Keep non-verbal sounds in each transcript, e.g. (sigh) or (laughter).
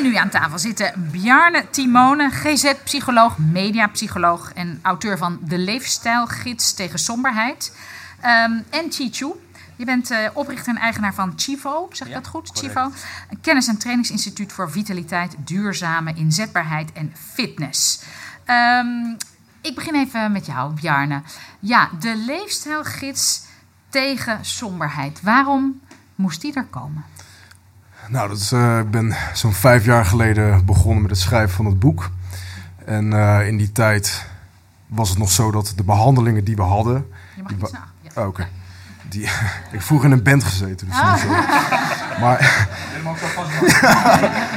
En nu aan tafel zitten Bjarne Timone, GZ-psycholoog, mediapsycholoog en auteur van De Leefstijlgids tegen Somberheid. Ehm, en Chi Chu. Je bent eh, oprichter en eigenaar van Chivo, zeg ik dat goed? Chivo. Een kennis- en trainingsinstituut voor vitaliteit, duurzame inzetbaarheid en fitness. Ehm, ik begin even met jou, Bjarne. Ja, de leefstijlgids tegen somberheid. Waarom moest die er komen? Nou, dat is, eh, ik ben zo'n vijf jaar geleden begonnen met het schrijven van het boek. En eh, in die tijd was het nog zo dat de behandelingen die we hadden... Je mag naar. Ja. Oh, Oké. Die, (laughs) ik heb vroeger in een band gezeten, dus Ah. niet zo. (laughs) Maar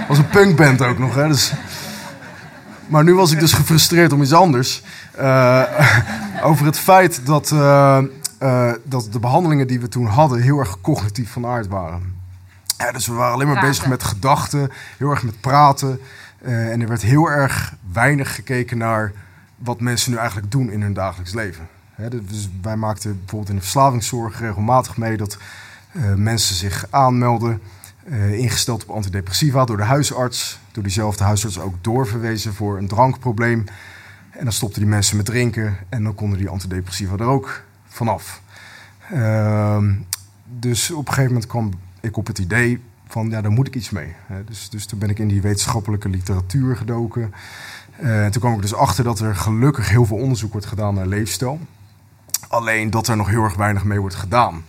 (laughs) was een punkband ook nog, hè. Dus... Maar nu was ik dus gefrustreerd om iets anders. Eh, over het feit dat, eh, eh, dat de behandelingen die we toen hadden heel erg cognitief van aard waren. Ja, dus we waren alleen maar Praten. bezig met gedachten, heel erg met praten. Eh, en er werd heel erg weinig gekeken naar wat mensen nu eigenlijk doen in hun dagelijks leven. Dus wij maakten bijvoorbeeld in de verslavingszorg regelmatig mee dat eh, mensen zich aanmelden, eh, ingesteld op antidepressiva door de huisarts, door diezelfde huisarts ook doorverwezen voor een drankprobleem. En dan stopten die mensen met drinken en dan konden die antidepressiva er ook vanaf. Ehm, dus op een gegeven moment kwam ik op het idee van, ja, daar moet ik iets mee. Dus, dus toen ben ik in die wetenschappelijke literatuur gedoken. Eh, en toen kwam ik dus achter dat er gelukkig heel veel onderzoek wordt gedaan naar leefstijl. Alleen dat er nog heel erg weinig mee wordt gedaan.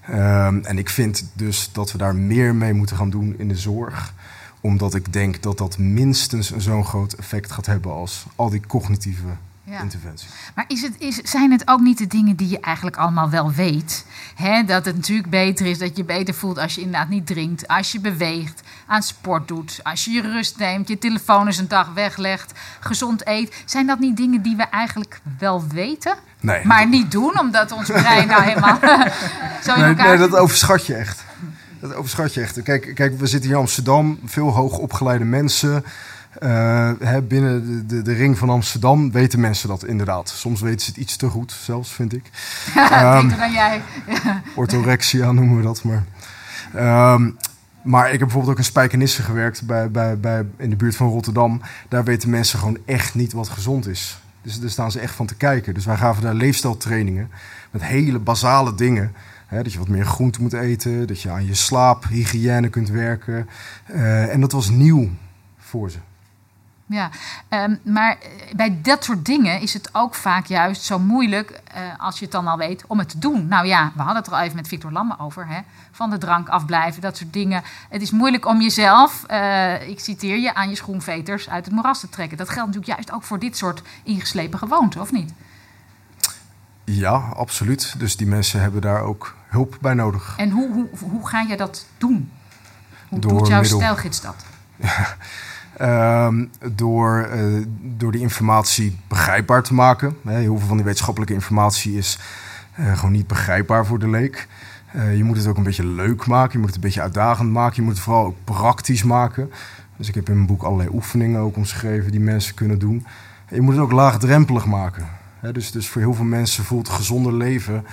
Ehm, en ik vind dus dat we daar meer mee moeten gaan doen in de zorg. Omdat ik denk dat dat minstens zo'n groot effect gaat hebben als al die cognitieve Ja. interventies. Maar is het, is, zijn het ook niet de dingen die je eigenlijk allemaal wel weet? Hè, dat het natuurlijk beter is, dat je beter voelt als je inderdaad niet drinkt, als je beweegt, aan sport doet, als je je rust neemt, je telefoon eens een dag weglegt, gezond eet. Zijn dat niet dingen die we eigenlijk wel weten, Nee, maar niet doen, omdat ons brein nou helemaal (laughs) zo in Nee, elkaar nee, dat overschat je echt. Dat overschat je echt. Kijk, kijk, we zitten hier in Amsterdam, veel hoogopgeleide mensen. Eh, hè, binnen de, de, de ring van Amsterdam weten mensen dat inderdaad. Soms weten ze het iets te goed, zelfs vind ik. (laughs) Ehm, Beter dan jij. (laughs) Orthorexia noemen we dat. Maar, Ehm, maar ik heb bijvoorbeeld ook in Spijkenisse gewerkt bij, bij, bij, in de buurt van Rotterdam. Daar weten mensen gewoon echt niet wat gezond is. Dus daar staan ze echt van te kijken. Dus wij gaven daar leefstijltrainingen met hele basale dingen. Hè, dat je wat meer groente moet eten, dat je aan je slaaphygiëne kunt werken. Eh, en dat was nieuw voor ze. Ja, ehm, maar eh, bij dat soort dingen is het ook vaak juist zo moeilijk, eh, als je het dan al weet, om het te doen. Nou ja, we hadden het er al even met Victor Lamme over, hè, van de drank afblijven, dat soort dingen. Het is moeilijk om jezelf, eh, ik citeer je, aan je schoenveters uit het moeras te trekken. Dat geldt natuurlijk juist ook voor dit soort ingeslepen gewoonten, of niet? Ja, absoluut. Dus die mensen hebben daar ook hulp bij nodig. En hoe, hoe, hoe ga je dat doen? Hoe Door doet jouw middel- stijlgids dat? (laughs) Ehm, door, eh, door die informatie begrijpbaar te maken. Heel veel van die wetenschappelijke informatie is eh, gewoon niet begrijpbaar voor de leek. Eh, je moet het ook een beetje leuk maken, je moet het een beetje uitdagend maken, je moet het vooral ook praktisch maken. Dus ik heb in mijn boek allerlei oefeningen ook omschreven die mensen kunnen doen. En je moet het ook laagdrempelig maken. Dus, dus voor heel veel mensen voelt gezonder leven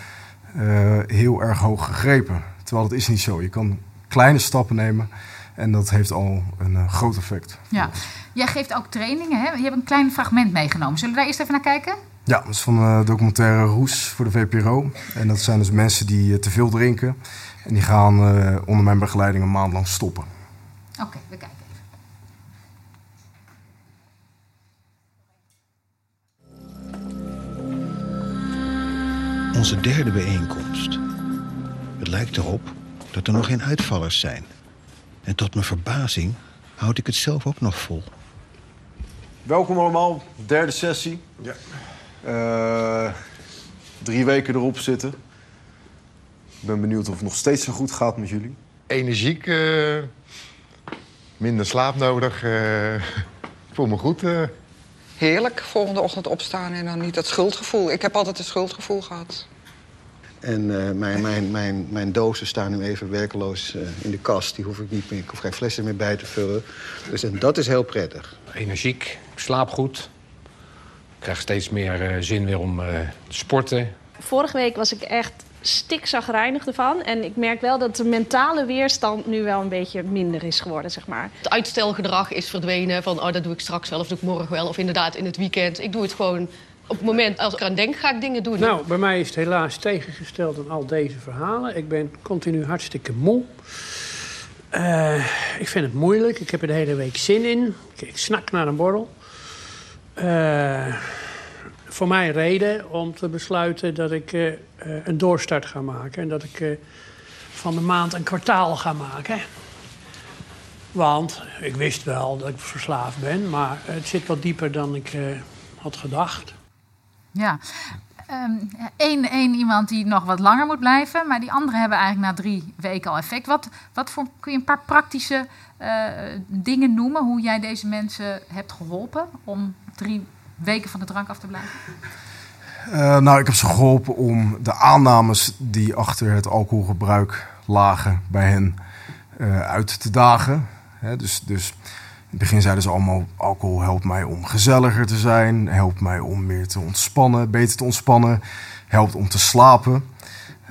heel erg hoog gegrepen. Terwijl dat is niet zo. Je kan kleine stappen nemen en dat heeft al een eh, groot effect. Ja. Jij geeft ook trainingen, hè? Je hebt een klein fragment meegenomen. Zullen we daar eerst even naar kijken? Ja, dat is van de documentaire Roes voor de VPRO. En dat zijn dus mensen die eh, te veel drinken. En die gaan eh, onder mijn begeleiding een maand lang stoppen. Oké, we kijken even. Onze derde bijeenkomst. Het lijkt erop dat er nog geen uitvallers zijn. En tot mijn verbazing houd ik het zelf ook nog vol. Welkom allemaal, derde sessie. Ja. Eh, drie weken erop zitten. Ik ben benieuwd of het nog steeds zo goed gaat met jullie. energiek, eh, minder slaap nodig. eh, ik voel me goed. eh. Heerlijk, volgende ochtend opstaan en dan niet dat schuldgevoel. Ik heb altijd een schuldgevoel gehad. En eh, mijn, mijn, mijn, mijn dozen staan nu even werkeloos eh, in de kast. Die hoef ik niet meer, ik hoef geen flessen meer bij te vullen. Dus en dat is heel prettig. energiek, ik slaap goed. Ik krijg steeds meer eh, zin weer om eh, te sporten. Vorige week was ik echt stikzagrijnig ervan. En ik merk wel dat de mentale weerstand nu wel een beetje minder is geworden, zeg maar. Het uitstelgedrag is verdwenen van oh, dat doe ik straks wel of doe ik morgen wel. Of inderdaad in het weekend. Ik doe het gewoon op het moment als ik eraan denk, ga ik dingen doen. Nou, bij mij is het helaas tegengesteld aan al deze verhalen. Ik ben continu hartstikke moe. Eh, ik vind het moeilijk. Ik heb er de hele week zin in. Ik, snak naar een borrel. Eh, voor mij reden om te besluiten dat ik eh, een doorstart ga maken. En dat ik van de maand een kwartaal ga maken. Want ik wist wel dat ik verslaafd ben, maar het zit wat dieper dan ik had gedacht. Ja. Eén één iemand die nog wat langer moet blijven, maar die anderen hebben eigenlijk na drie weken al effect. Wat, wat voor, kun je een paar praktische eh, dingen noemen hoe jij deze mensen hebt geholpen om drie weken van de drank af te blijven? Eh, nou, ik heb ze geholpen om de aannames die achter het alcoholgebruik lagen bij hen eh, uit te dagen. Dus, dus in het begin zeiden ze allemaal: alcohol helpt mij om gezelliger te zijn, helpt mij om meer te ontspannen, beter te ontspannen, helpt om te slapen.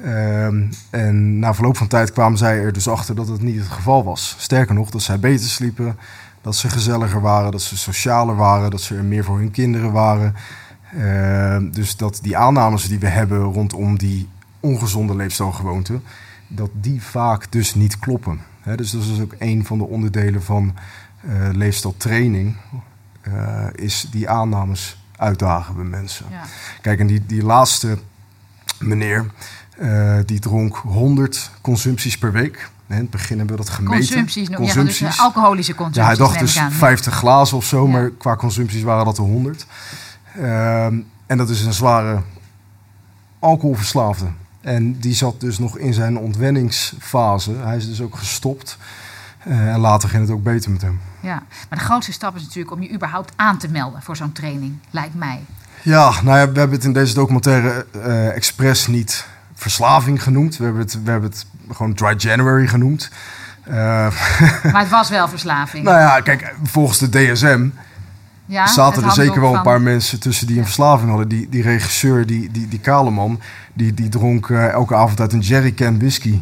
Ehm, en na verloop van tijd kwamen zij er dus achter dat het niet het geval was. Sterker nog, dat zij beter sliepen, dat ze gezelliger waren, dat ze socialer waren, dat ze er meer voor hun kinderen waren. Ehm, dus dat die aannames die we hebben rondom die ongezonde leefstijlgewoonten, dat die vaak dus niet kloppen. Dus dat is ook een van de onderdelen van eh leefstijltraining, eh, is die aannames uitdagen bij mensen. Ja. Kijk, en die, die laatste meneer, eh, die dronk 100 consumpties per week. In het begin hebben we dat gemeten. Consumpties, noem- ja, dus, alcoholische consumpties. Ja, hij dacht dus aan. 50 glazen of zo, maar qua consumpties waren dat er 100. Ehm, en dat is een zware alcoholverslaafde. En die zat dus nog in zijn ontwenningsfase. Hij is dus ook gestopt. Eh, en later ging het ook beter met hem. Ja, maar de grootste stap is natuurlijk om je überhaupt aan te melden voor zo'n training, lijkt mij. Ja, nou ja, we hebben het in deze documentaire eh expres niet verslaving genoemd. We hebben het, we hebben het gewoon Dry January genoemd. Eh, (laughs) Maar het was wel verslaving. nou ja, kijk, volgens de DSM Ja, zaten er zeker wel een paar mensen tussen die een verslaving hadden. Die, die regisseur, die, die, die kale man, die, die dronk elke avond uit een jerrycan whisky.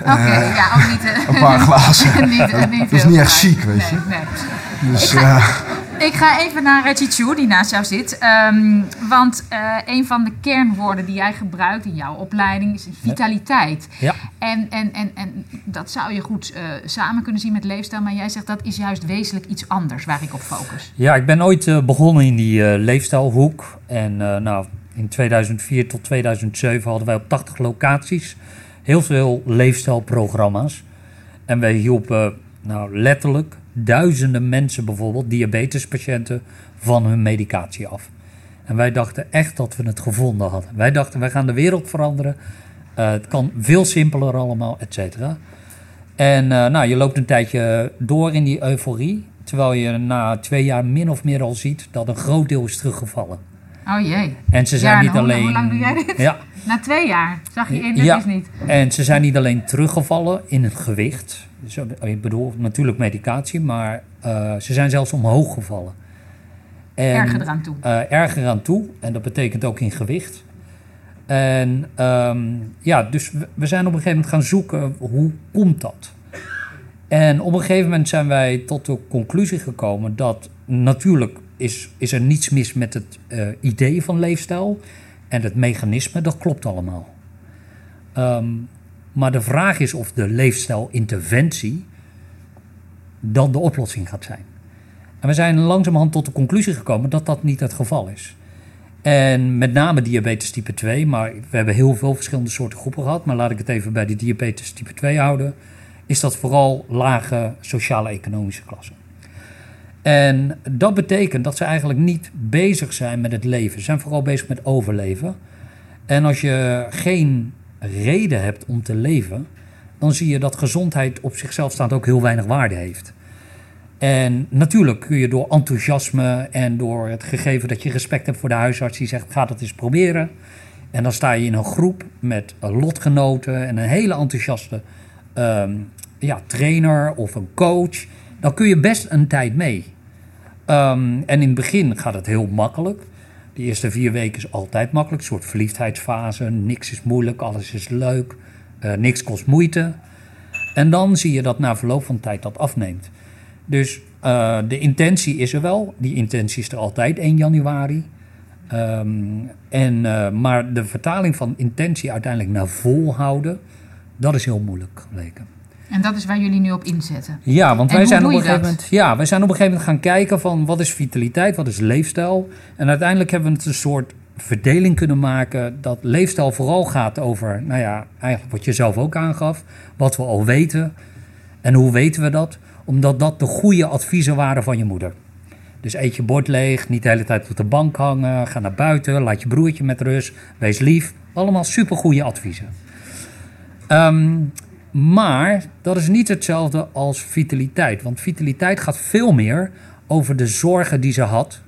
Oké, Eh, ja, ook niet. eh, een paar glazen. (laughs) niet, eh, niet dat is niet echt chic, weet je. Nee. Dus, Ik ga- eh, Ik ga even naar Chichu, die naast jou zit. Ehm, want eh, een van de kernwoorden die jij gebruikt in jouw opleiding is vitaliteit. Ja. En, en, en, en dat zou je goed eh, samen kunnen zien met leefstijl. Maar jij zegt dat is juist wezenlijk iets anders waar ik op focus. Ja, ik ben ooit begonnen in die eh, leefstijlhoek. En eh, nou, in 2004 tot 2007 hadden wij op 80 locaties heel veel leefstijlprogramma's. En wij hielpen nou, letterlijk duizenden mensen, bijvoorbeeld diabetespatiënten, van hun medicatie af. En wij dachten echt dat we het gevonden hadden. Wij dachten, wij gaan de wereld veranderen. Eh, het kan veel simpeler allemaal, et cetera. En eh, nou, je loopt een tijdje door in die euforie. Terwijl je na twee jaar min of meer al ziet dat een groot deel is teruggevallen. Oh jee. En ze zijn Ja, niet hoe- alleen. Hoe lang doe jij dit? Ja. (laughs) Na twee jaar. Zag je in, dit ja. is niet. En ze zijn niet alleen teruggevallen in het gewicht. Dus, ik bedoel natuurlijk medicatie, maar eh, ze zijn zelfs omhoog gevallen. En, Erger eraan toe. eh, erger aan toe. En dat betekent ook in gewicht. En ehm, ja, dus we, we zijn op een gegeven moment gaan zoeken hoe komt dat? En op een gegeven moment zijn wij tot de conclusie gekomen dat natuurlijk is, is er niets mis met het eh, idee van leefstijl en het mechanisme, dat klopt allemaal. Ehm, maar de vraag is of de leefstijlinterventie dan de oplossing gaat zijn. En we zijn langzamerhand tot de conclusie gekomen dat dat niet het geval is. En met name diabetes type 2, maar we hebben heel veel verschillende soorten groepen gehad. Maar laat ik het even bij de diabetes type 2 houden. Is dat vooral lage sociale-economische klassen. En dat betekent dat ze eigenlijk niet bezig zijn met het leven. Ze zijn vooral bezig met overleven. En als je geen reden hebt om te leven, dan zie je dat gezondheid op zichzelf staand ook heel weinig waarde heeft. En natuurlijk kun je door enthousiasme en door het gegeven dat je respect hebt voor de huisarts die zegt: ga dat eens proberen. En dan sta je in een groep met lotgenoten en een hele enthousiaste ehm, ja, trainer of een coach. Dan kun je best een tijd mee. Ehm, en in het begin gaat het heel makkelijk. De eerste vier weken is altijd makkelijk, een soort verliefdheidsfase. Niks is moeilijk, alles is leuk, eh, niks kost moeite. En dan zie je dat na verloop van tijd dat afneemt. Dus eh, de intentie is er wel. Die intentie is er altijd 1 januari. Ehm, en, eh, maar de vertaling van intentie uiteindelijk naar volhouden, dat is heel moeilijk gebleken. En dat is waar jullie nu op inzetten. Ja, want En wij zijn, op een gegeven dat? moment, ja, wij zijn op een gegeven moment gaan kijken van wat is vitaliteit, wat is leefstijl. En uiteindelijk hebben we het een soort verdeling kunnen maken dat leefstijl vooral gaat over, nou ja, eigenlijk wat je zelf ook aangaf, wat we al weten. En hoe weten we dat? Omdat dat de goede adviezen waren van je moeder. Dus eet je bord leeg, niet de hele tijd op de bank hangen, ga naar buiten, laat je broertje met rust, wees lief. Allemaal supergoeie adviezen. Ehm, maar dat is niet hetzelfde als vitaliteit. Want vitaliteit gaat veel meer over de zorgen die ze had,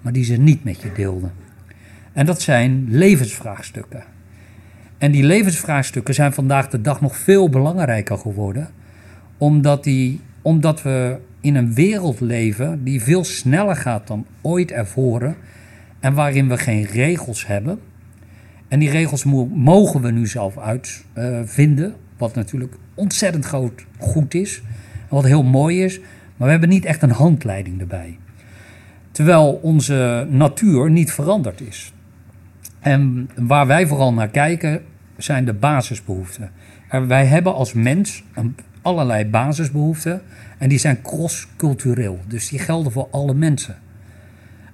maar die ze niet met je deelde. En dat zijn levensvraagstukken. En die levensvraagstukken zijn vandaag de dag nog veel belangrijker geworden, omdat, die, omdat we in een wereld leven die veel sneller gaat dan ooit ervoren en waarin we geen regels hebben. En die regels mo- mogen we nu zelf uitvinden, wat natuurlijk ontzettend groot goed is, wat heel mooi is, maar we hebben niet echt een handleiding erbij. Terwijl onze natuur niet veranderd is. En waar wij vooral naar kijken zijn de basisbehoeften. En wij hebben als mens allerlei basisbehoeften en die zijn cross-cultureel. Dus die gelden voor alle mensen.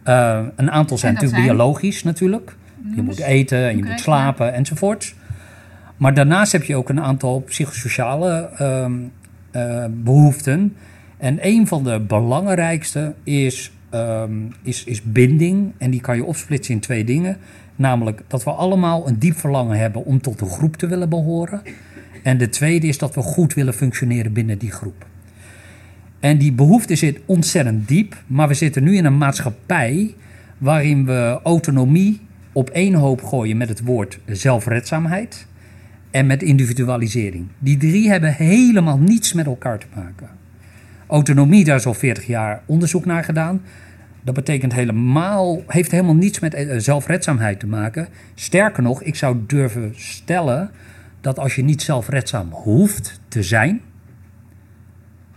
Eh, een aantal zijn natuurlijk zijn? biologisch natuurlijk. Je moet eten en je moet slapen enzovoorts. Maar daarnaast heb je ook een aantal psychosociale ehm, eh, behoeften. En een van de belangrijkste is, ehm, is, is binding. En die kan je opsplitsen in twee dingen. Namelijk dat we allemaal een diep verlangen hebben om tot een groep te willen behoren. En de tweede is dat we goed willen functioneren binnen die groep. En die behoefte zit ontzettend diep. Maar we zitten nu in een maatschappij waarin we autonomie op één hoop gooien met het woord zelfredzaamheid en met individualisering. Die drie hebben helemaal niets met elkaar te maken. Autonomie, daar is al 40 jaar onderzoek naar gedaan. Dat betekent helemaal, heeft helemaal niets met eh, zelfredzaamheid te maken. Sterker nog, ik zou durven stellen dat als je niet zelfredzaam hoeft te zijn,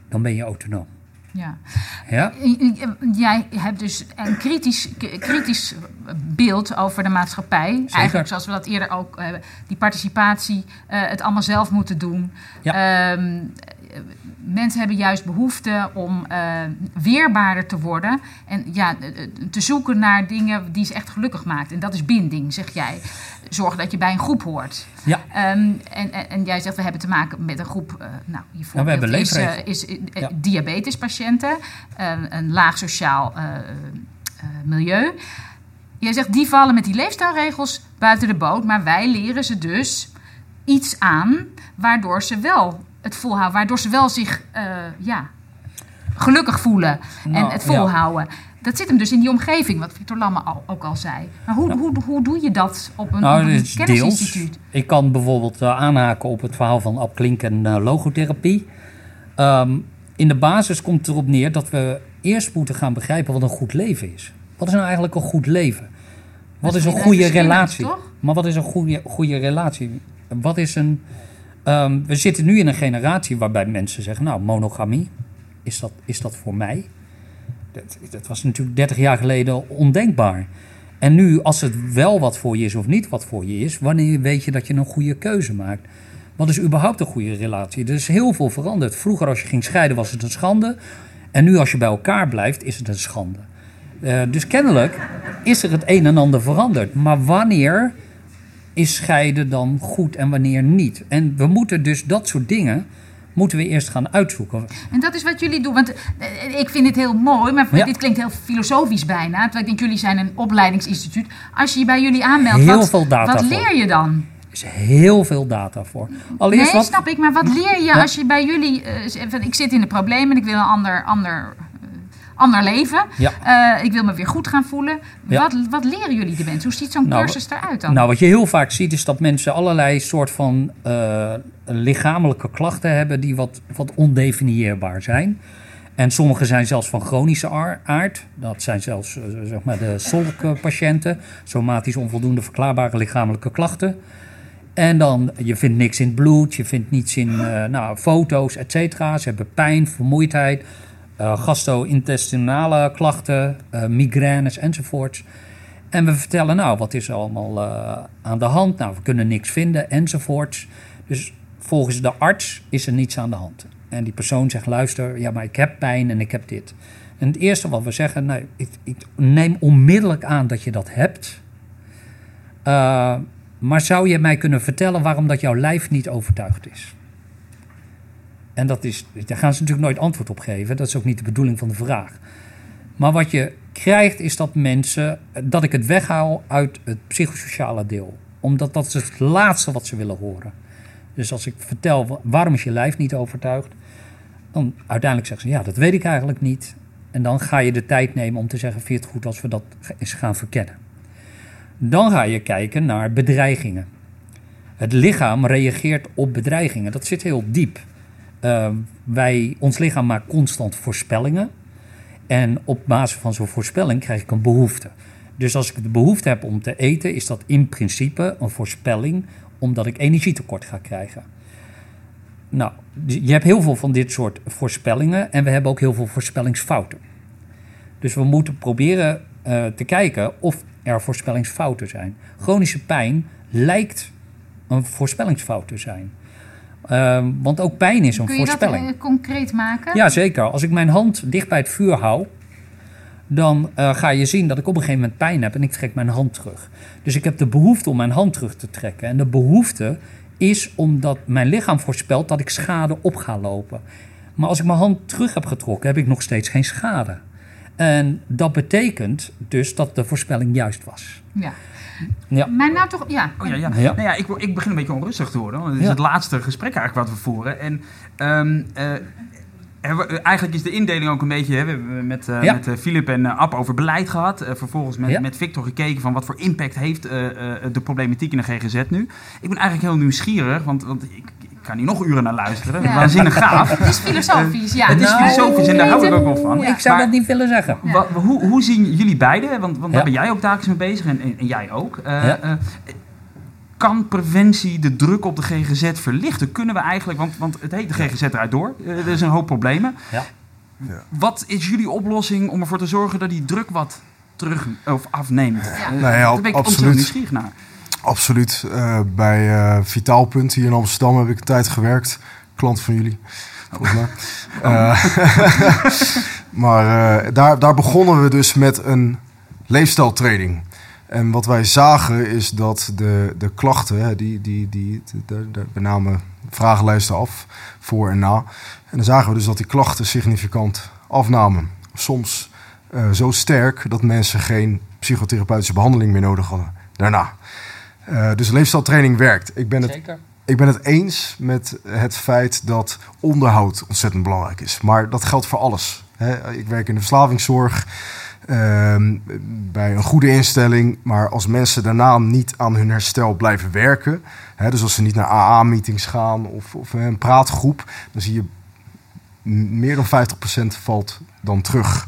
dan ben je autonoom. Ja. Ja? Jij hebt dus een kritisch, kritisch beeld over de maatschappij. Eigenlijk zoals we dat eerder ook hebben. Die participatie, eh, het allemaal zelf moeten doen. Ehm, eh, mensen hebben juist behoefte om eh, weerbaarder te worden. En ja, eh, eh, te zoeken naar dingen die ze echt gelukkig maakt. En dat is binding, zeg jij. Zorg dat je bij een groep hoort. Ja. Ehm, en, en, en jij zegt, we hebben te maken met een groep... eh nou, je Nou, we hebben is, is Ja. diabetespatiënten, eh, een laag sociaal milieu. Jij zegt, die vallen met die leefstijlregels buiten de boot, maar wij leren ze dus iets aan waardoor ze wel het volhouden, waardoor ze wel zich eh, ja, gelukkig voelen en Nou, het ja. volhouden. Dat zit hem dus in die omgeving, wat Victor Lamme al, ook al zei. Maar hoe, hoe, hoe doe je dat op een, op Nou, een dit is deels. kennisinstituut? Ik kan bijvoorbeeld eh, aanhaken op het verhaal van Ab Klink en eh, logotherapie. Ehm, in de basis komt het erop neer dat we eerst moeten gaan begrijpen wat een goed leven is. Wat is nou eigenlijk een goed leven? Wat is een goede relatie? Maar wat is een goede, goede relatie? Wat is een. Ehm, we zitten nu in een generatie waarbij mensen zeggen: Nou, monogamie, is dat, is dat voor mij? Dat, dat was natuurlijk 30 jaar geleden ondenkbaar. En nu, als het wel wat voor je is of niet wat voor je is, wanneer weet je dat je een goede keuze maakt? Wat is überhaupt een goede relatie? Er is heel veel veranderd. Vroeger, als je ging scheiden, was het een schande. En nu, als je bij elkaar blijft, is het een schande. Eh, dus kennelijk is er het een en ander veranderd. Maar wanneer is scheiden dan goed en wanneer niet? En we moeten dus dat soort dingen moeten we eerst gaan uitzoeken. En dat is wat jullie doen. Want eh, ik vind dit heel mooi, maar Ja. dit klinkt heel filosofisch bijna. Terwijl ik denk, jullie zijn een opleidingsinstituut. Als je je bij jullie aanmeldt, Heel wat, veel data wat voor. leer je dan? Er is heel veel data voor. Allereerst nee, wat, snap ik. Maar wat leer je als je bij jullie... van, ik zit in de problemen en ik wil een ander, ander, ander leven. Ja. Eh, ik wil me weer goed gaan voelen. Ja. Wat, wat leren jullie de mensen? Hoe ziet zo'n Nou, cursus eruit dan? Nou, wat je heel vaak ziet is dat mensen allerlei soort van eh, lichamelijke klachten hebben die wat, wat ondefinieerbaar zijn. En sommige zijn zelfs van chronische ar- aard. Dat zijn zelfs eh, zeg maar de SOLK-patiënten. Somatisch onvoldoende verklaarbare lichamelijke klachten. En dan, je vindt niks in het bloed, je vindt niets in nou, foto's, et cetera. Ze hebben pijn, vermoeidheid, gastro-intestinale klachten, eh, migraines enzovoorts. En we vertellen, nou, wat is er allemaal eh, aan de hand? Nou, we kunnen niks vinden enzovoorts. Dus volgens de arts is er niets aan de hand. En die persoon zegt, luister, ja, maar ik heb pijn en ik heb dit. En het eerste wat we zeggen, nou, ik, neem onmiddellijk aan dat je dat hebt. Eh, maar zou je mij kunnen vertellen waarom dat jouw lijf niet overtuigd is? En dat is, daar gaan ze natuurlijk nooit antwoord op geven. Dat is ook niet de bedoeling van de vraag. Maar wat je krijgt is dat mensen, dat ik het weghaal uit het psychosociale deel. Omdat dat is het laatste wat ze willen horen. Dus als ik vertel wa- waarom is je lijf niet overtuigd, dan uiteindelijk zeggen ze ja, dat weet ik eigenlijk niet. En dan ga je de tijd nemen om te zeggen, vind je het goed als we dat eens gaan verkennen. Dan ga je kijken naar bedreigingen. Het lichaam reageert op bedreigingen. Dat zit heel diep. Uh, wij, ons lichaam maakt constant voorspellingen. En op basis van zo'n voorspelling krijg ik een behoefte. Dus als ik de behoefte heb om te eten, is dat in principe een voorspelling omdat ik energietekort ga krijgen. Nou, je hebt heel veel van dit soort voorspellingen en we hebben ook heel veel voorspellingsfouten. Dus we moeten proberen uh, te kijken of er voorspellingsfouten zijn. Chronische pijn lijkt een voorspellingsfout te zijn. Uh, want ook pijn is een Kun je voorspelling. dat uh, concreet maken? Ja, zeker. Als ik mijn hand dicht bij het vuur hou, dan uh, ga je zien dat ik op een gegeven moment pijn heb en ik trek mijn hand terug. Dus ik heb de behoefte om mijn hand terug te trekken. En de behoefte is omdat mijn lichaam voorspelt dat ik schade op ga lopen. Maar als ik mijn hand terug heb getrokken, heb ik nog steeds geen schade. En dat betekent dus dat de voorspelling juist was. Ja. Ja. Maar nou toch, ja. Oh, ja, ja. Ja. Nou ja, ik, ik begin een beetje onrustig te worden. Want het is Ja. het laatste gesprek eigenlijk wat we voeren. En ehm, eh, hebben we- eigenlijk is de indeling ook een beetje... Hè, we hebben met, eh, Ja. met eh, Filip en eh, Ab over beleid gehad. Eh, vervolgens met, Ja. met Victor gekeken van wat voor impact heeft eh, eh, de problematiek in de GGZ nu. Ik ben eigenlijk heel nieuwsgierig, want, want ik, ik kan hier nog uren naar luisteren. Ja. Waanzinnig gaaf. Het is filosofisch, ja. Het is Nou, filosofisch en daar hou ik ook wel van. Ik zou Maar- dat niet willen zeggen. Wa- hoe, hoe zien jullie beiden, want, want Ja. daar ben jij ook dagelijks mee bezig en, en, en jij ook. Eh, Ja. eh, kan preventie de druk op de GGZ verlichten? Kunnen we eigenlijk, want, want het heet de GGZ eruit door, Eh, er is een hoop problemen. Ja. Wat is jullie oplossing om ervoor te zorgen dat die druk wat terug of afneemt? Ja. Eh, Nee, daar ben ik absoluut. ontzettend nieuwsgierig naar. Absoluut. Eh, bij eh Vitaalpunt hier in Amsterdam heb ik een tijd gewerkt. Klant van jullie, volgens mij. Eh, (laughs) maar daar, daar begonnen we dus met een leefstijltraining. En wat wij zagen is dat de, de klachten, die, die, die, de, de, we namen vragenlijsten af, voor en na. En dan zagen we dus dat die klachten significant afnamen. Soms zo sterk dat mensen geen psychotherapeutische behandeling meer nodig hadden daarna. Eh, dus leefstijltraining werkt. Ik ben, het, ik ben het eens met het feit dat onderhoud ontzettend belangrijk is. Maar dat geldt voor alles. Hè. Ik werk in de verslavingszorg, ehm, bij een goede instelling. Maar als mensen daarna niet aan hun herstel blijven werken... Hè, dus als ze niet naar AA-meetings gaan of, of een praatgroep... dan zie je meer dan 50% valt dan terug.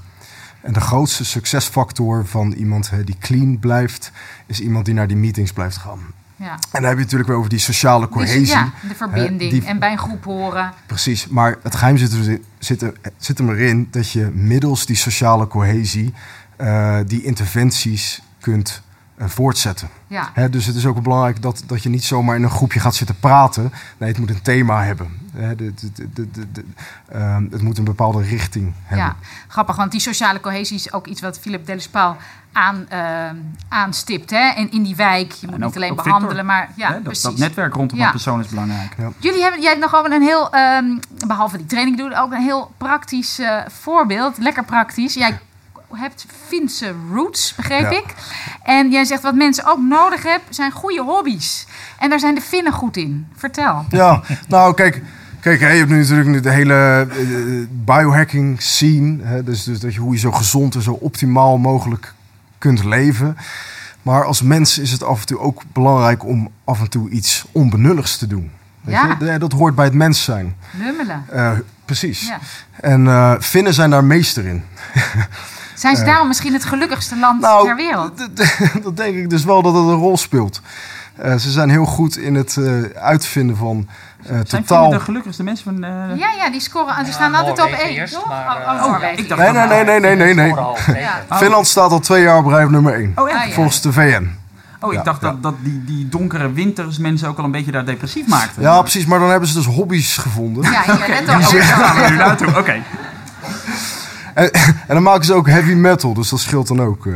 En de grootste succesfactor van iemand hè, die clean blijft... is iemand die naar die meetings blijft gaan. Ja. En dan heb je natuurlijk weer over die sociale Dus, cohesie. ja, de hè, verbinding. die- En bij een groep horen. Precies, maar het geheim zit, er, zit, er, zit hem erin dat je middels die sociale cohesie eh, die interventies kunt voortzetten. Ja. Hè, dus het is ook belangrijk dat, dat je niet zomaar in een groepje gaat zitten praten. Nee, het moet een thema hebben. Hè, de, de, de, de, de- de- ehm, het moet een bepaalde richting hebben. Ja, grappig, want die sociale cohesie is ook iets wat Philip Delespal aan, eh, aanstipt. Hè? En in die wijk, je moet niet alleen behandelen, Victor, maar ja, Hè, dat, precies. dat netwerk rondom Ja. een persoon is belangrijk. Jullie hebben, jij hebt nog ook een heel, ehm, behalve die training doen, ook een heel praktisch eh, voorbeeld. Lekker praktisch. Jij hebt Finse roots, begreep Ja. ik. En jij zegt wat mensen ook nodig hebben, zijn goede hobby's. En daar zijn de Finnen goed in. Vertel. Ja, nou kijk, kijk je hebt nu natuurlijk nu de hele eh, biohacking scene. Hè, dus, dus dat je, hoe je zo gezond en zo optimaal mogelijk kunt leven. Maar als mens is het af en toe ook belangrijk om af en toe iets onbenulligs te doen. Weet Ja. je? Dat hoort bij het mens zijn. Lummelen. Eh, precies. Ja. En eh Finnen zijn daar meester in. (laughs) Zijn ze Eh, daarom misschien het gelukkigste land Nou, ter wereld? (laughs) dat denk ik dus wel dat het een rol speelt. Eh, ze zijn heel goed in het eh, uitvinden van eh, Zijn totaal... De gelukkigste mensen van... eh, Ja, ja, die scoren. Die staan altijd op één. eerst, toch? maar, oh, oh, eh, Noorwegen. ik dacht Nee, nee, nee, nee, nee, nee. Ja. Oh. Finland staat al twee jaar op rij op nummer 1. Oh? Ah, ja. Volgens de VN. Oh, ik Ja, dacht dat, dat die, die donkere winters mensen ook al een beetje daar depressief maakten. Ja, precies. Maar dan hebben ze dus hobby's gevonden. Ja. Oh, we nu naartoe. Oké. En, (laughs) en dan maken ze ook heavy metal, dus dat scheelt dan ook. eh.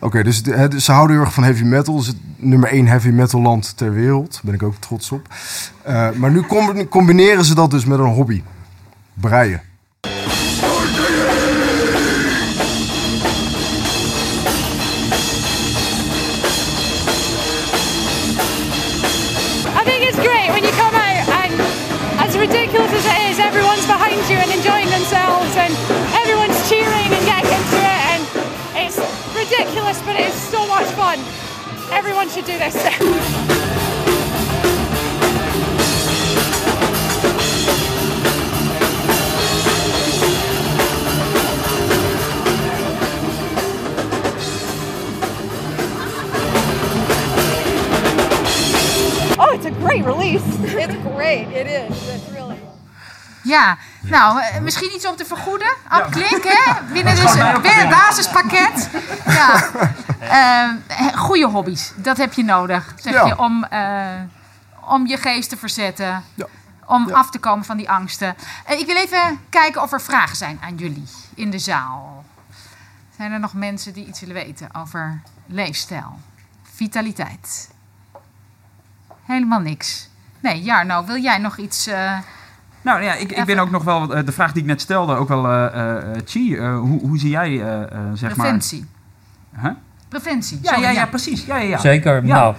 Oké, dus, dus ze houden heel erg van heavy metal. Is het nummer één heavy metal land ter wereld. Daar ben ik ook trots op. Eh, maar nu combi- combineren ze dat dus met een hobby. Breien. Should do this. oh, it's a great release. It's great. It is. It's really. Ja, nou, eh, misschien iets om te vergoeden. Ab Klink, hè? Binnen dus weer het basispakket. Ja. Eh, goede hobby's, dat heb je nodig, zeg Ja. je, om, eh, om je geest te verzetten. Om af te komen van die angsten. Eh, ik wil even kijken of er vragen zijn aan jullie in de zaal. Zijn er nog mensen die iets willen weten over leefstijl, vitaliteit? Helemaal niks. Nee, Jarno, wil jij nog iets... eh, Nou ja, ik, ik ben ook nog wel, de vraag die ik net stelde, ook wel, eh eh, Chi, eh, hoe, hoe zie jij, eh, eh, zeg maar... preventie. Huh? Preventie. Ja, ja, ja, precies. Ja, ja, ja. Zeker. Ja. Nou,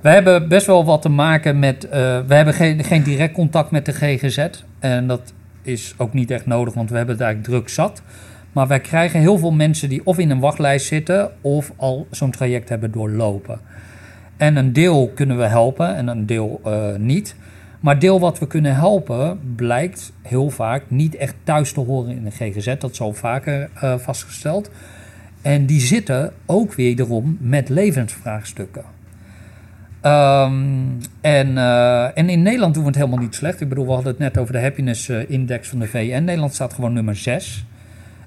we hebben best wel wat te maken met. eh, we hebben geen, geen direct contact met de GGZ. En dat is ook niet echt nodig, want we hebben het eigenlijk druk zat. Maar wij krijgen heel veel mensen die of in een wachtlijst zitten of al zo'n traject hebben doorlopen. En een deel kunnen we helpen en een deel eh, niet. Maar deel wat we kunnen helpen blijkt heel vaak niet echt thuis te horen in de GGZ. Dat is al vaker eh, vastgesteld. En die zitten ook wederom met levensvraagstukken. Ehm, en, eh, en in Nederland doen we het helemaal niet slecht. Ik bedoel, we hadden het net over de happiness eh, index van de VN. Nederland staat gewoon nummer 6.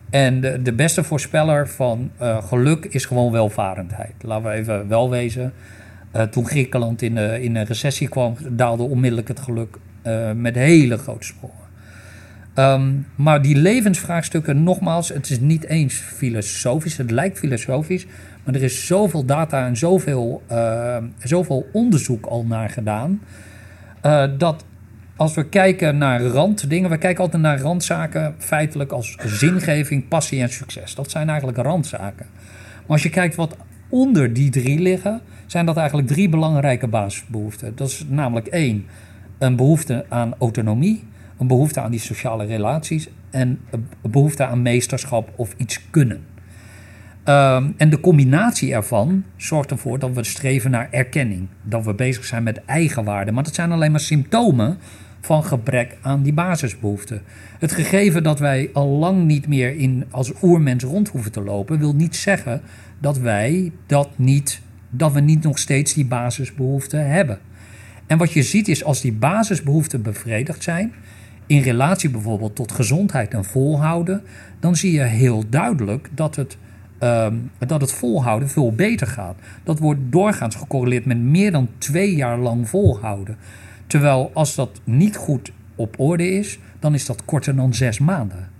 En de, beste voorspeller van eh, geluk is gewoon welvarendheid. Laten we even wel wezen. Toen Griekenland in, in een recessie kwam, daalde onmiddellijk het geluk met hele grote sprongen. Ehm, maar die levensvraagstukken, nogmaals, het is niet eens filosofisch. Het lijkt filosofisch, maar er is zoveel data en zoveel, eh, zoveel onderzoek al naar gedaan. eh, dat als we kijken naar randdingen, we kijken altijd naar randzaken feitelijk als zingeving, passie en succes. Dat zijn eigenlijk randzaken. Maar als je kijkt wat onder die drie liggen, zijn dat eigenlijk drie belangrijke basisbehoeften. Dat is namelijk één, een behoefte aan autonomie, een behoefte aan die sociale relaties en een behoefte aan meesterschap of iets kunnen. Ehm, en de combinatie ervan zorgt ervoor dat we streven naar erkenning. Dat we bezig zijn met eigenwaarde. Maar dat zijn alleen maar symptomen van gebrek aan die basisbehoeften. Het gegeven dat wij al lang niet meer in, als oermens rond hoeven te lopen, wil niet zeggen dat wij dat niet, dat we niet nog steeds die basisbehoeften hebben. En wat je ziet is als die basisbehoeften bevredigd zijn, in relatie bijvoorbeeld tot gezondheid en volhouden, dan zie je heel duidelijk dat het, ehm, dat het volhouden veel beter gaat. Dat wordt doorgaans gecorreleerd met meer dan twee jaar lang volhouden. Terwijl als dat niet goed op orde is, dan is dat korter dan zes maanden.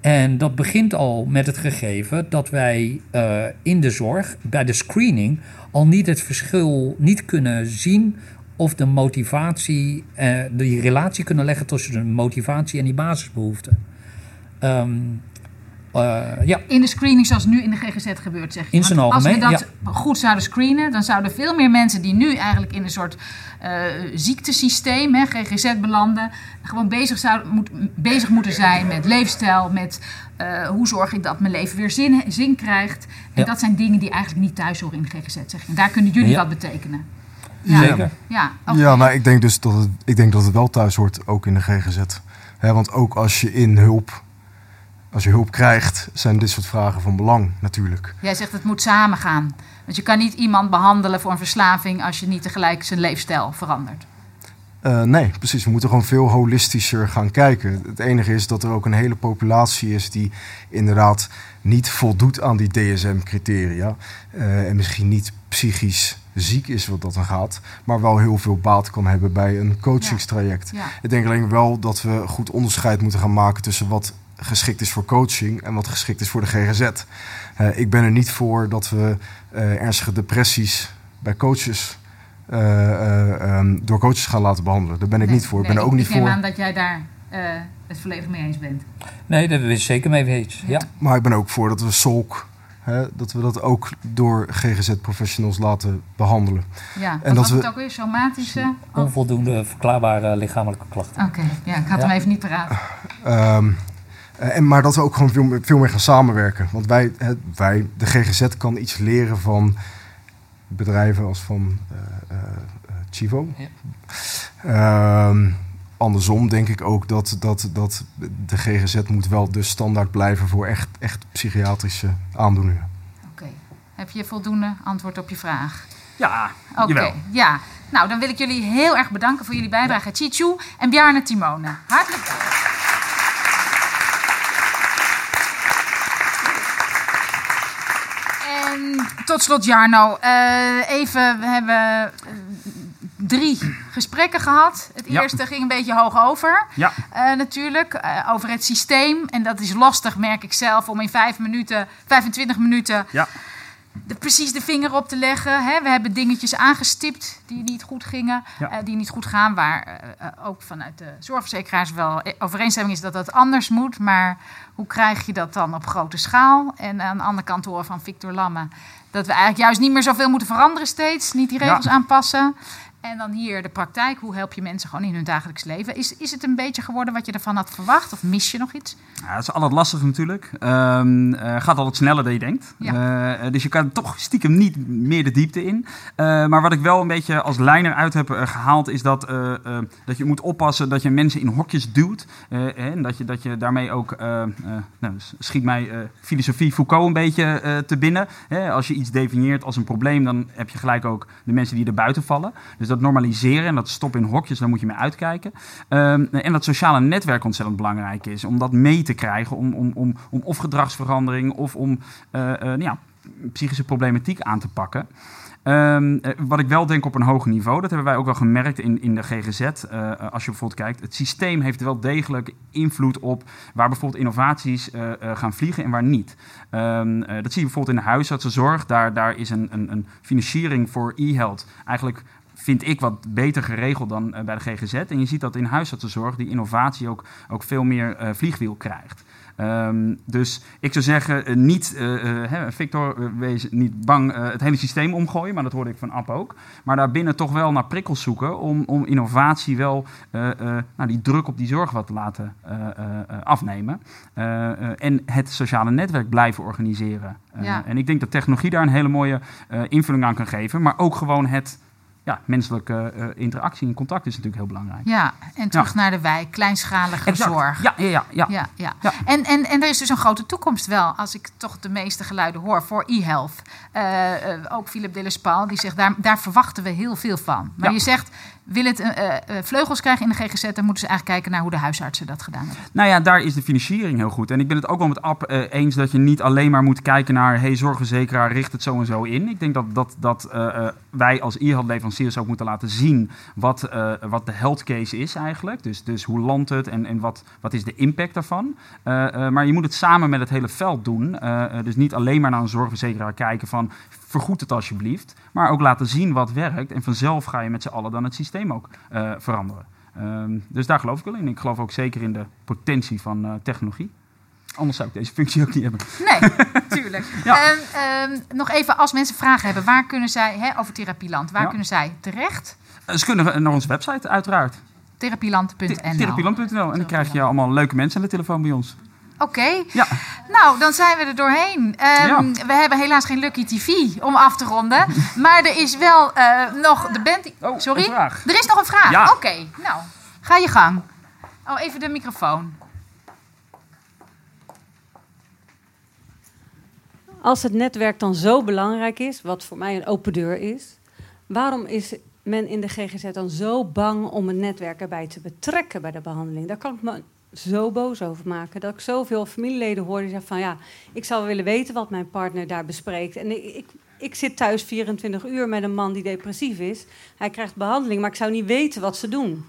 En dat begint al met het gegeven dat wij eh, in de zorg, bij de screening, al niet het verschil niet kunnen zien of de motivatie, eh, die relatie kunnen leggen tussen de motivatie en die basisbehoeften. Ehm, eh, ja. In de screening zoals nu in de GGZ gebeurt, zeg je. In zijn algemeen, Als we dat goed zouden screenen, dan zouden veel meer mensen die nu eigenlijk in een soort eh, ziektesysteem, hè, GGZ belanden, gewoon bezig, zouden, moet, bezig moeten zijn met leefstijl, met hoe zorg ik dat mijn leven weer zin, zin krijgt. En Ja. dat zijn dingen die eigenlijk niet thuis horen in de GGZ, zeg je. En daar kunnen jullie wat betekenen. Ja. Zeker. Ja, maar ik denk dus dat het, ik denk dat het wel thuis hoort, ook in de GGZ. Hè, want ook als je in hulp, als je hulp krijgt, zijn dit soort vragen van belang natuurlijk. Jij zegt het moet samengaan. Want je kan niet iemand behandelen voor een verslaving als je niet tegelijk zijn leefstijl verandert. Eh, nee, precies. We moeten gewoon veel holistischer gaan kijken. Het enige is dat er ook een hele populatie is die inderdaad niet voldoet aan die DSM-criteria. eh, en misschien niet psychisch ziek is wat dat dan gaat, maar wel heel veel baat kan hebben bij een coachingstraject. Ja. Ik denk alleen wel dat we goed onderscheid moeten gaan maken tussen wat geschikt is voor coaching en wat geschikt is voor de GGZ. Eh, ik ben er niet voor dat we eh, ernstige depressies bij coaches eh, eh, ehm, door coaches gaan laten behandelen. Daar ben ik Nee, niet voor. nee, ik ben er ook niet ik neem voor. aan dat jij daar eh, het volledig mee eens bent. Nee, daar ben ik zeker mee eens. Ja. Maar ik ben ook voor dat we SOLK, hè, dat we dat ook door GGZ-professionals laten behandelen. Ja, en dat was we, het ook weer? Somatische? Onvoldoende verklaarbare lichamelijke klachten. Oké, ja, ik had hem Ja. even niet paraat. Ehm, eh, en, maar dat we ook gewoon veel, meer- veel meer gaan samenwerken. Want wij, hè, wij, de GGZ kan iets leren van bedrijven als van eh, eh, Chivo. Ehm, andersom denk ik ook dat, dat, dat de GGZ moet wel de standaard blijven voor echt, echt psychiatrische aandoeningen. Oké. Heb je voldoende antwoord op je vraag? Ja, Oké, jawel. ja. Nou, dan wil ik jullie heel erg bedanken voor jullie bijdrage. Chichu en Bjarne Timone. Hartelijk dank. En tot slot, Jarno. eh, even, we hebben drie gesprekken gehad. Het Ja. eerste ging een beetje hoog over. Ja. Eh, natuurlijk, eh, over het systeem. En dat is lastig, merk ik zelf, om in vijf minuten, 25 minuten Ja. de, precies de vinger op te leggen. Hè. We hebben dingetjes aangestipt die niet goed gingen, Ja. eh, die niet goed gaan, waar ook vanuit de zorgverzekeraars wel eh, overeenstemming is dat dat anders moet. Maar hoe krijg je dat dan op grote schaal? En aan de andere kant horen van Victor Lamme dat we eigenlijk juist niet meer zoveel moeten veranderen steeds, niet die regels Ja. aanpassen. En dan hier de praktijk. Hoe help je mensen gewoon in hun dagelijks leven? Is, is het een beetje geworden wat je ervan had verwacht? Of mis je nog iets? Ja, dat is altijd lastig natuurlijk. Ehm eh, gaat altijd sneller dan je denkt. Ja. Eh, dus je kan toch stiekem niet meer de diepte in. Eh, maar wat ik wel een beetje als lijner uit heb eh, gehaald... is dat, eh, eh, dat je moet oppassen dat je mensen in hokjes duwt. Eh, en dat je, dat je daarmee ook... eh, eh, nou, schiet mij eh, filosofie Foucault een beetje eh, te binnen. Als je iets definieert als een probleem... dan heb je gelijk ook de mensen die er buiten vallen. Dus dat normaliseren en dat stoppen in hokjes... daar moet je mee uitkijken. Ehm, en dat sociale netwerk ontzettend belangrijk is. Om dat mee te krijgen. Om, om, om, om of gedragsverandering of om eh, eh, nou ja, psychische problematiek aan te pakken. Ehm, eh, wat ik wel denk op een hoger niveau, dat hebben wij ook wel gemerkt in, in de GGZ. als je bijvoorbeeld kijkt, het systeem heeft wel degelijk invloed op waar bijvoorbeeld innovaties gaan vliegen en waar niet. Ehm, eh, dat zie je bijvoorbeeld in de huisartsenzorg. Daar, daar is een, een, een financiering voor e-health eigenlijk vind ik wat beter geregeld dan eh, bij de GGZ. En je ziet dat in huisartsenzorg die innovatie ook, ook veel meer eh, vliegwiel krijgt. Ehm, dus ik zou zeggen, eh, niet, Victor, wees niet bang het hele systeem omgooien, maar dat hoorde ik van App ook. Maar daarbinnen toch wel naar prikkels zoeken om, om innovatie wel nou, die druk op die zorg wat te laten afnemen. En het sociale netwerk blijven organiseren. Ja. En ik denk dat technologie daar een hele mooie invulling aan kan geven, maar ook gewoon het ja, menselijke eh, interactie en contact is natuurlijk heel belangrijk. Ja, en terug Ja. naar de wijk, kleinschalige Exact. zorg. Ja, ja, ja. ja. Ja, ja. En, en, en er is dus een grote toekomst wel, als ik toch de meeste geluiden hoor, voor e-health. Eh, eh, ook Philip Dillespal, die zegt, daar, daar verwachten we heel veel van. Maar je zegt, wil het eh, eh, vleugels krijgen in de GGZ, dan moeten ze eigenlijk kijken naar hoe de huisartsen dat gedaan hebben. Nou ja, daar is de financiering heel goed. En ik ben het ook wel met App eh, eens dat je niet alleen maar moet kijken naar... hey, zorgverzekeraar, richt het zo en zo in. Ik denk dat, dat, dat wij als e-health leveranciers ook moeten laten zien... wat, wat de health case is eigenlijk. Dus, dus hoe landt het en, en wat, wat is de impact daarvan. Maar je moet het samen met het hele veld doen. Dus niet alleen maar naar een zorgverzekeraar kijken van... vergoed het alsjeblieft. Maar ook laten zien wat werkt. En vanzelf ga je met z'n allen dan het systeem ook eh, veranderen. Ehm, dus daar geloof ik wel in. Ik geloof ook zeker in de potentie van eh, technologie. Anders zou ik deze functie ook niet hebben. Nee, (laughs) tuurlijk. Ja. Ehm, ehm, nog even, als mensen vragen hebben, waar kunnen zij, hè, over Therapieland, waar Ja. kunnen zij terecht? Eh, Ze kunnen naar onze website, uiteraard. Therapieland.nl. Therapieland.nl. En dan krijg je allemaal leuke mensen aan de telefoon bij ons. Oké. Nou, dan zijn we er doorheen. Ehm, We hebben helaas geen Lucky TV om af te ronden. (laughs) maar er is wel eh, nog de band... Sorry? een vraag. Er is nog een vraag? Ja. Oké, nou, ga je gang. Oh, even de microfoon. Als het netwerk dan zo belangrijk is, wat voor mij een open deur is, waarom is men in de GGZ dan zo bang om het netwerk erbij te betrekken bij de behandeling? Daar kan ik me zo boos over maken. Dat ik zoveel familieleden hoor die zeggen van ja, ik zou willen weten wat mijn partner daar bespreekt. En ik, ik, ik zit thuis 24 uur met een man die depressief is. Hij krijgt behandeling, maar ik zou niet weten wat ze doen.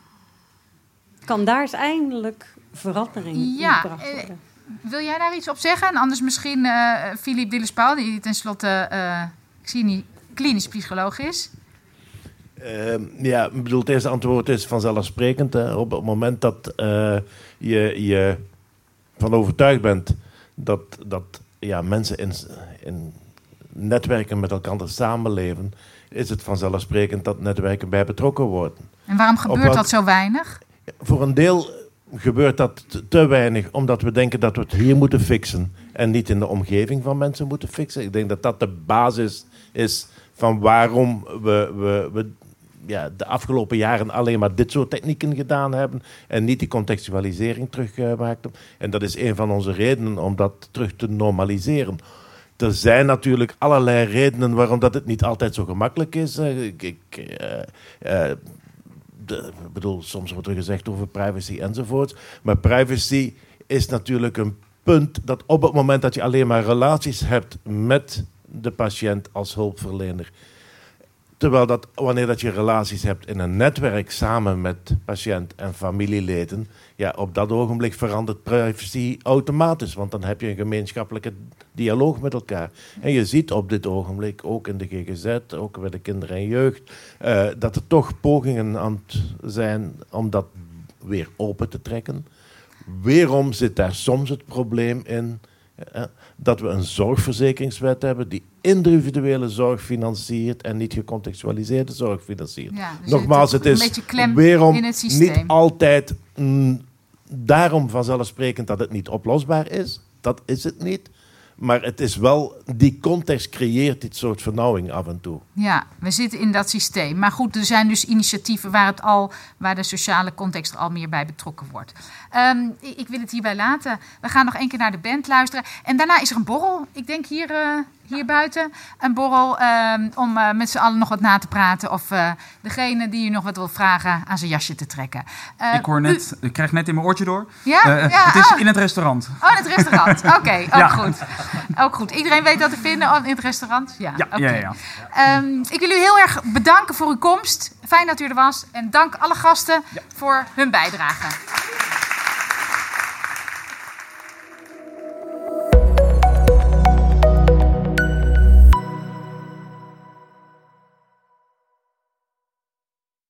Kan daar eens eindelijk verandering in Ja, gebracht eh, wil jij daar iets op zeggen? En anders misschien eh Philippe Dillespaal, die tenslotte, eh ik zie niet, klinisch psycholoog is. Ehm, ja, ik bedoel, het eerste antwoord is vanzelfsprekend. Hè. Op het moment dat eh, je, je van overtuigd bent dat, dat ja, mensen in, in netwerken met elkaar samenleven, is het vanzelfsprekend dat netwerken bij betrokken worden. En waarom gebeurt wat- dat zo weinig? Voor een deel gebeurt dat te- te weinig, omdat we denken dat we het hier moeten fixen en niet in de omgeving van mensen moeten fixen. Ik denk dat dat de basis is van waarom we, we, we ja, de afgelopen jaren alleen maar dit soort technieken gedaan hebben en niet die contextualisering terugmaakten. en dat is een van onze redenen om dat terug te normaliseren. Er zijn natuurlijk allerlei redenen waarom dat het niet altijd zo gemakkelijk is. Eh, Ik, eh, eh, ik bedoel, soms wordt er gezegd over privacy enzovoort. Maar privacy is natuurlijk een punt dat op het moment dat je alleen maar relaties hebt met de patiënt als hulpverlener. Terwijl dat wanneer dat je relaties hebt in een netwerk samen met patiënt en familieleden, ja, op dat ogenblik verandert privacy automatisch. Want dan heb je een gemeenschappelijke dialoog met elkaar. En je ziet op dit ogenblik, ook in de GGZ, ook bij de kinderen en jeugd, eh, dat er toch pogingen aan het zijn om dat weer open te trekken. Weerom zit daar soms het probleem in eh, dat we een zorgverzekeringswet hebben die individuele zorg financiert en niet gecontextualiseerde zorg financiert. Ja, dus Nogmaals, het is weerom in het systeem. niet altijd mm, daarom vanzelfsprekend dat het niet oplosbaar is. Dat is het niet. Maar het is wel, die context creëert dit soort vernauwing af en toe. Ja, we zitten in dat systeem. Maar goed, er zijn dus initiatieven waar, het al, waar de sociale context al meer bij betrokken wordt. Ehm, ik, ik wil het hierbij laten. We gaan nog één keer naar de band luisteren. En daarna is er een borrel. Ik denk hier, eh, hier buiten. Een borrel ehm, om eh, met z'n allen nog wat na te praten. Of eh, degene die u nog wat wil vragen aan zijn jasje te trekken. Eh, ik hoor u- net, ik krijg net in mijn oortje door. Ja? Ja, het is oh. in het restaurant. Oh, in het restaurant. (laughs) Oké, ook Ja. goed. Ook goed. Iedereen weet dat te vinden in het restaurant? Ja, ja, ja. Ehm, ik wil u heel erg bedanken voor uw komst. Fijn dat u er was. En dank alle gasten voor hun bijdrage.